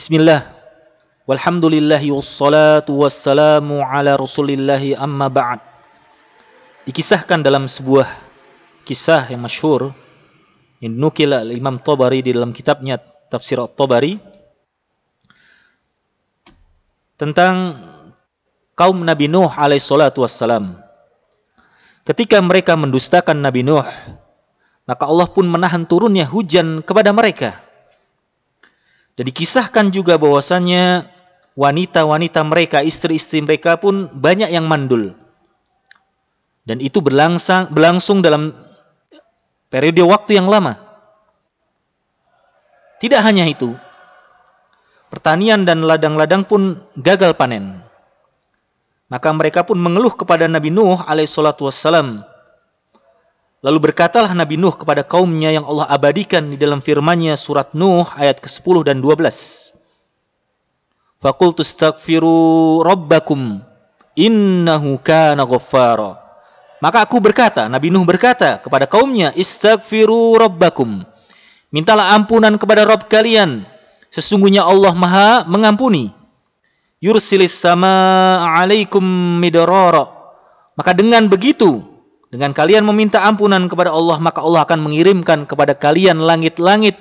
Bismillah. Walhamdulillahi wassalatu wassalamu ala rasulillahi amma ba'd. Dikisahkan dalam sebuah kisah yang masyhur yang nukil Imam Tabari di dalam kitabnya Tafsir At-Tabari tentang kaum Nabi Nuh alaihi salatu wassalam. Ketika mereka mendustakan Nabi Nuh, maka Allah pun menahan turunnya hujan kepada mereka dan dikisahkan juga bahwasannya wanita-wanita mereka, istri-istri mereka pun banyak yang mandul. Dan itu berlangsung, berlangsung dalam periode waktu yang lama. Tidak hanya itu, pertanian dan ladang-ladang pun gagal panen. Maka mereka pun mengeluh kepada Nabi Nuh alaihissalatu wassalam Lalu berkatalah Nabi Nuh kepada kaumnya yang Allah abadikan di dalam firman-Nya surat Nuh ayat ke-10 dan 12. Faqultu astaghfiru rabbakum innahu kana ghaffara. Maka aku berkata, Nabi Nuh berkata kepada kaumnya, istaghfiru rabbakum. Mintalah ampunan kepada Rabb kalian. Sesungguhnya Allah Maha mengampuni. Yursilis sama alaikum midrara. Maka dengan begitu dengan kalian meminta ampunan kepada Allah, maka Allah akan mengirimkan kepada kalian langit-langit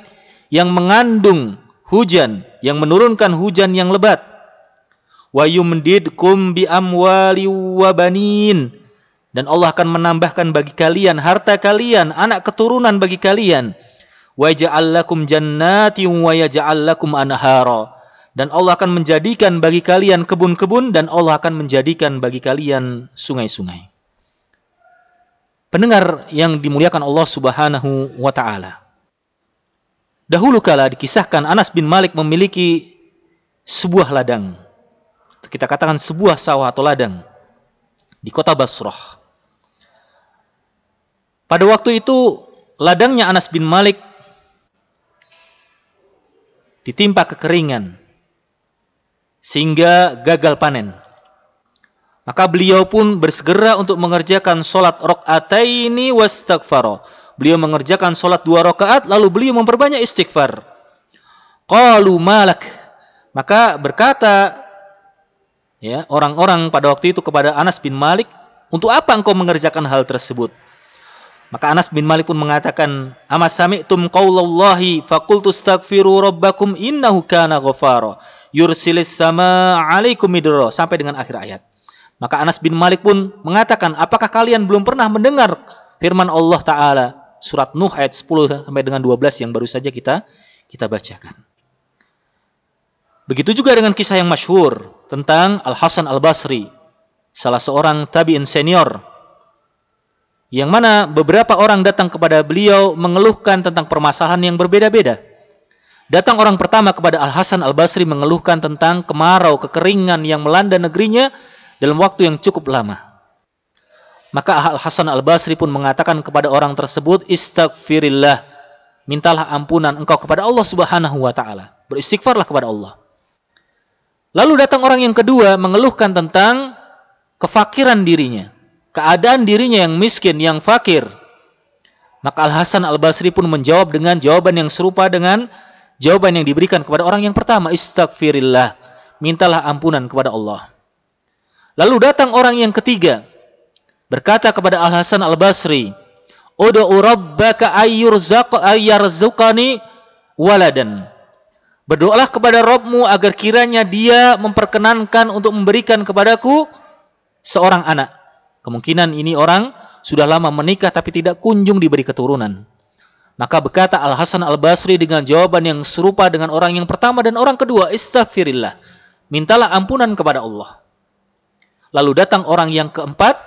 yang mengandung hujan, yang menurunkan hujan yang lebat. Wa yumdidkum bi amwali wa. Dan Allah akan menambahkan bagi kalian harta kalian, anak keturunan bagi kalian. Wa wa anhara. Dan Allah akan menjadikan bagi kalian kebun-kebun dan Allah akan menjadikan bagi kalian sungai-sungai pendengar yang dimuliakan Allah Subhanahu wa taala. Dahulu kala dikisahkan Anas bin Malik memiliki sebuah ladang. Kita katakan sebuah sawah atau ladang di kota Basrah. Pada waktu itu ladangnya Anas bin Malik ditimpa kekeringan sehingga gagal panen. Maka beliau pun bersegera untuk mengerjakan solat rokataini wastaghfaro. Beliau mengerjakan solat dua rakaat lalu beliau memperbanyak istighfar. Qalu malak. Maka berkata ya orang-orang pada waktu itu kepada Anas bin Malik, untuk apa engkau mengerjakan hal tersebut? Maka Anas bin Malik pun mengatakan, "Amas sami'tum qaulallahi faqultu astaghfiru rabbakum innahu kana ghafara yursilis sama 'alaikum midra" sampai dengan akhir ayat. Maka Anas bin Malik pun mengatakan, apakah kalian belum pernah mendengar firman Allah Ta'ala surat Nuh ayat 10 sampai dengan 12 yang baru saja kita kita bacakan. Begitu juga dengan kisah yang masyhur tentang Al-Hasan Al-Basri, salah seorang tabi'in senior yang mana beberapa orang datang kepada beliau mengeluhkan tentang permasalahan yang berbeda-beda. Datang orang pertama kepada Al-Hasan Al-Basri mengeluhkan tentang kemarau, kekeringan yang melanda negerinya dalam waktu yang cukup lama. Maka Al Hasan Al Basri pun mengatakan kepada orang tersebut, Istighfirillah, mintalah ampunan engkau kepada Allah Subhanahu wa taala. Beristighfarlah kepada Allah. Lalu datang orang yang kedua mengeluhkan tentang kefakiran dirinya, keadaan dirinya yang miskin, yang fakir. Maka Al Hasan Al Basri pun menjawab dengan jawaban yang serupa dengan jawaban yang diberikan kepada orang yang pertama, Istighfirillah, mintalah ampunan kepada Allah. Lalu datang orang yang ketiga berkata kepada Al Hasan Al Basri, "Ud'u rabbaka ayyurzaq ayyarzukani waladan." Berdoalah kepada Rabbmu agar kiranya dia memperkenankan untuk memberikan kepadaku seorang anak. Kemungkinan ini orang sudah lama menikah tapi tidak kunjung diberi keturunan. Maka berkata Al Hasan Al Basri dengan jawaban yang serupa dengan orang yang pertama dan orang kedua, Istighfirillah. Mintalah ampunan kepada Allah. Lalu datang orang yang keempat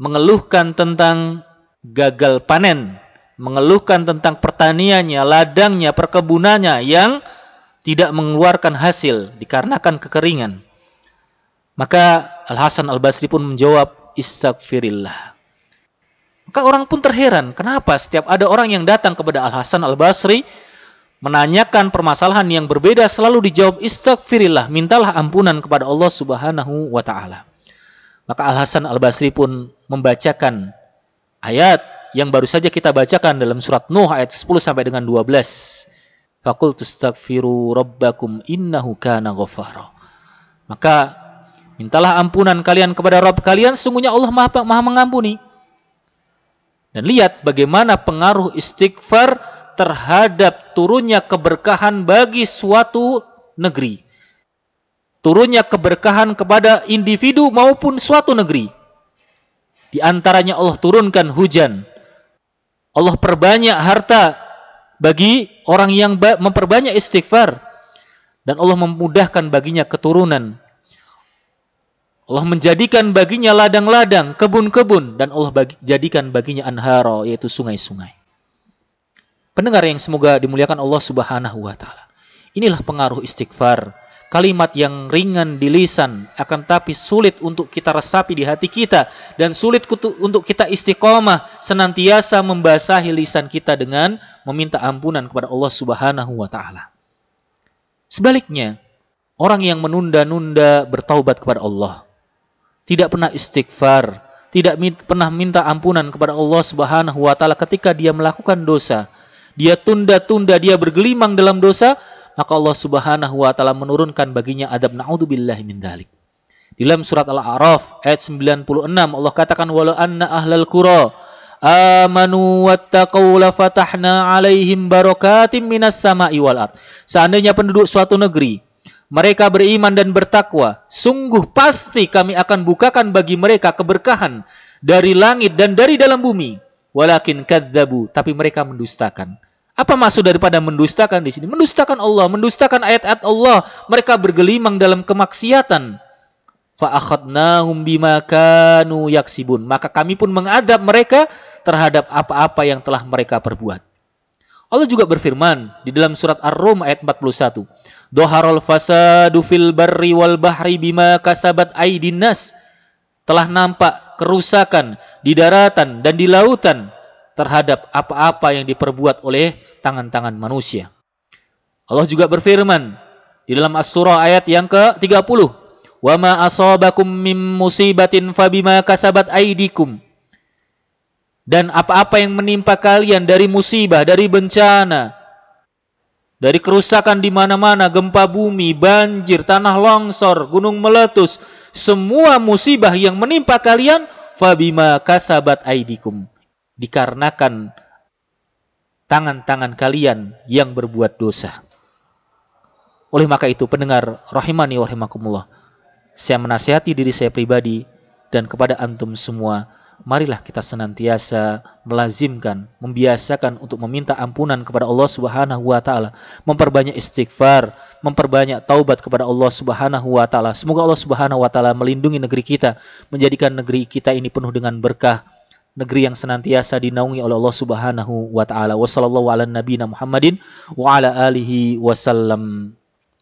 mengeluhkan tentang gagal panen, mengeluhkan tentang pertaniannya, ladangnya, perkebunannya yang tidak mengeluarkan hasil dikarenakan kekeringan. Maka Al Hasan Al Basri pun menjawab istighfirillah. Maka orang pun terheran, kenapa setiap ada orang yang datang kepada Al Hasan Al Basri menanyakan permasalahan yang berbeda selalu dijawab istighfirillah, mintalah ampunan kepada Allah Subhanahu wa taala. Maka Al Hasan Al Basri pun membacakan ayat yang baru saja kita bacakan dalam surat Nuh ayat 10 sampai dengan 12 Faqultu astaghfiru rabbakum innahu kana ghaffara. Maka mintalah ampunan kalian kepada Rabb kalian, sungguhnya Allah Maha, maha mengampuni. Dan lihat bagaimana pengaruh istighfar terhadap turunnya keberkahan bagi suatu negeri. Turunnya keberkahan kepada individu maupun suatu negeri. Di antaranya Allah turunkan hujan. Allah perbanyak harta bagi orang yang memperbanyak istighfar. Dan Allah memudahkan baginya keturunan. Allah menjadikan baginya ladang-ladang, kebun-kebun dan Allah bagi, jadikan baginya anharo yaitu sungai-sungai. Pendengar yang semoga dimuliakan Allah Subhanahu wa taala. Inilah pengaruh istighfar. Kalimat yang ringan di lisan akan tapi sulit untuk kita resapi di hati kita dan sulit untuk kita istiqomah senantiasa membasahi lisan kita dengan meminta ampunan kepada Allah Subhanahu wa taala. Sebaliknya, orang yang menunda-nunda bertaubat kepada Allah, tidak pernah istighfar, tidak pernah minta ampunan kepada Allah Subhanahu wa taala ketika dia melakukan dosa. Dia tunda-tunda, dia bergelimang dalam dosa, maka Allah Subhanahu wa taala menurunkan baginya adab naudzubillahi min dalik. Di dalam surat Al-A'raf ayat 96 Allah katakan walau anna ahlal qura amanu wattaqau fatahna alaihim barakatim minas sama'i wal ard. Seandainya penduduk suatu negeri mereka beriman dan bertakwa, sungguh pasti kami akan bukakan bagi mereka keberkahan dari langit dan dari dalam bumi. Walakin kadzabu, tapi mereka mendustakan. Apa maksud daripada mendustakan di sini? Mendustakan Allah, mendustakan ayat-ayat Allah. Mereka bergelimang dalam kemaksiatan. Fa'akhadnahum bima kanu yaksibun. Maka kami pun mengadab mereka terhadap apa-apa yang telah mereka perbuat. Allah juga berfirman di dalam surat Ar-Rum ayat 41. Doharul fasadu fil barri wal bahri bima kasabat aidin nas. Telah nampak kerusakan di daratan dan di lautan terhadap apa-apa yang diperbuat oleh tangan-tangan manusia. Allah juga berfirman di dalam As-Surah ayat yang ke-30. Wa ma asabakum mim musibatin fabima kasabat aidikum. Dan apa-apa yang menimpa kalian dari musibah, dari bencana, dari kerusakan di mana-mana, gempa bumi, banjir, tanah longsor, gunung meletus, semua musibah yang menimpa kalian fabima kasabat aidikum. Dikarenakan tangan-tangan kalian yang berbuat dosa. Oleh maka itu pendengar rahimani wa rahimakumullah. Saya menasihati diri saya pribadi dan kepada antum semua marilah kita senantiasa melazimkan, membiasakan untuk meminta ampunan kepada Allah Subhanahu wa taala, memperbanyak istighfar, memperbanyak taubat kepada Allah Subhanahu wa taala. Semoga Allah Subhanahu wa taala melindungi negeri kita, menjadikan negeri kita ini penuh dengan berkah, negeri yang senantiasa dinaungi oleh Allah Subhanahu wa taala. Wassallallahu ala nabiyina Muhammadin wa ala alihi wasallam.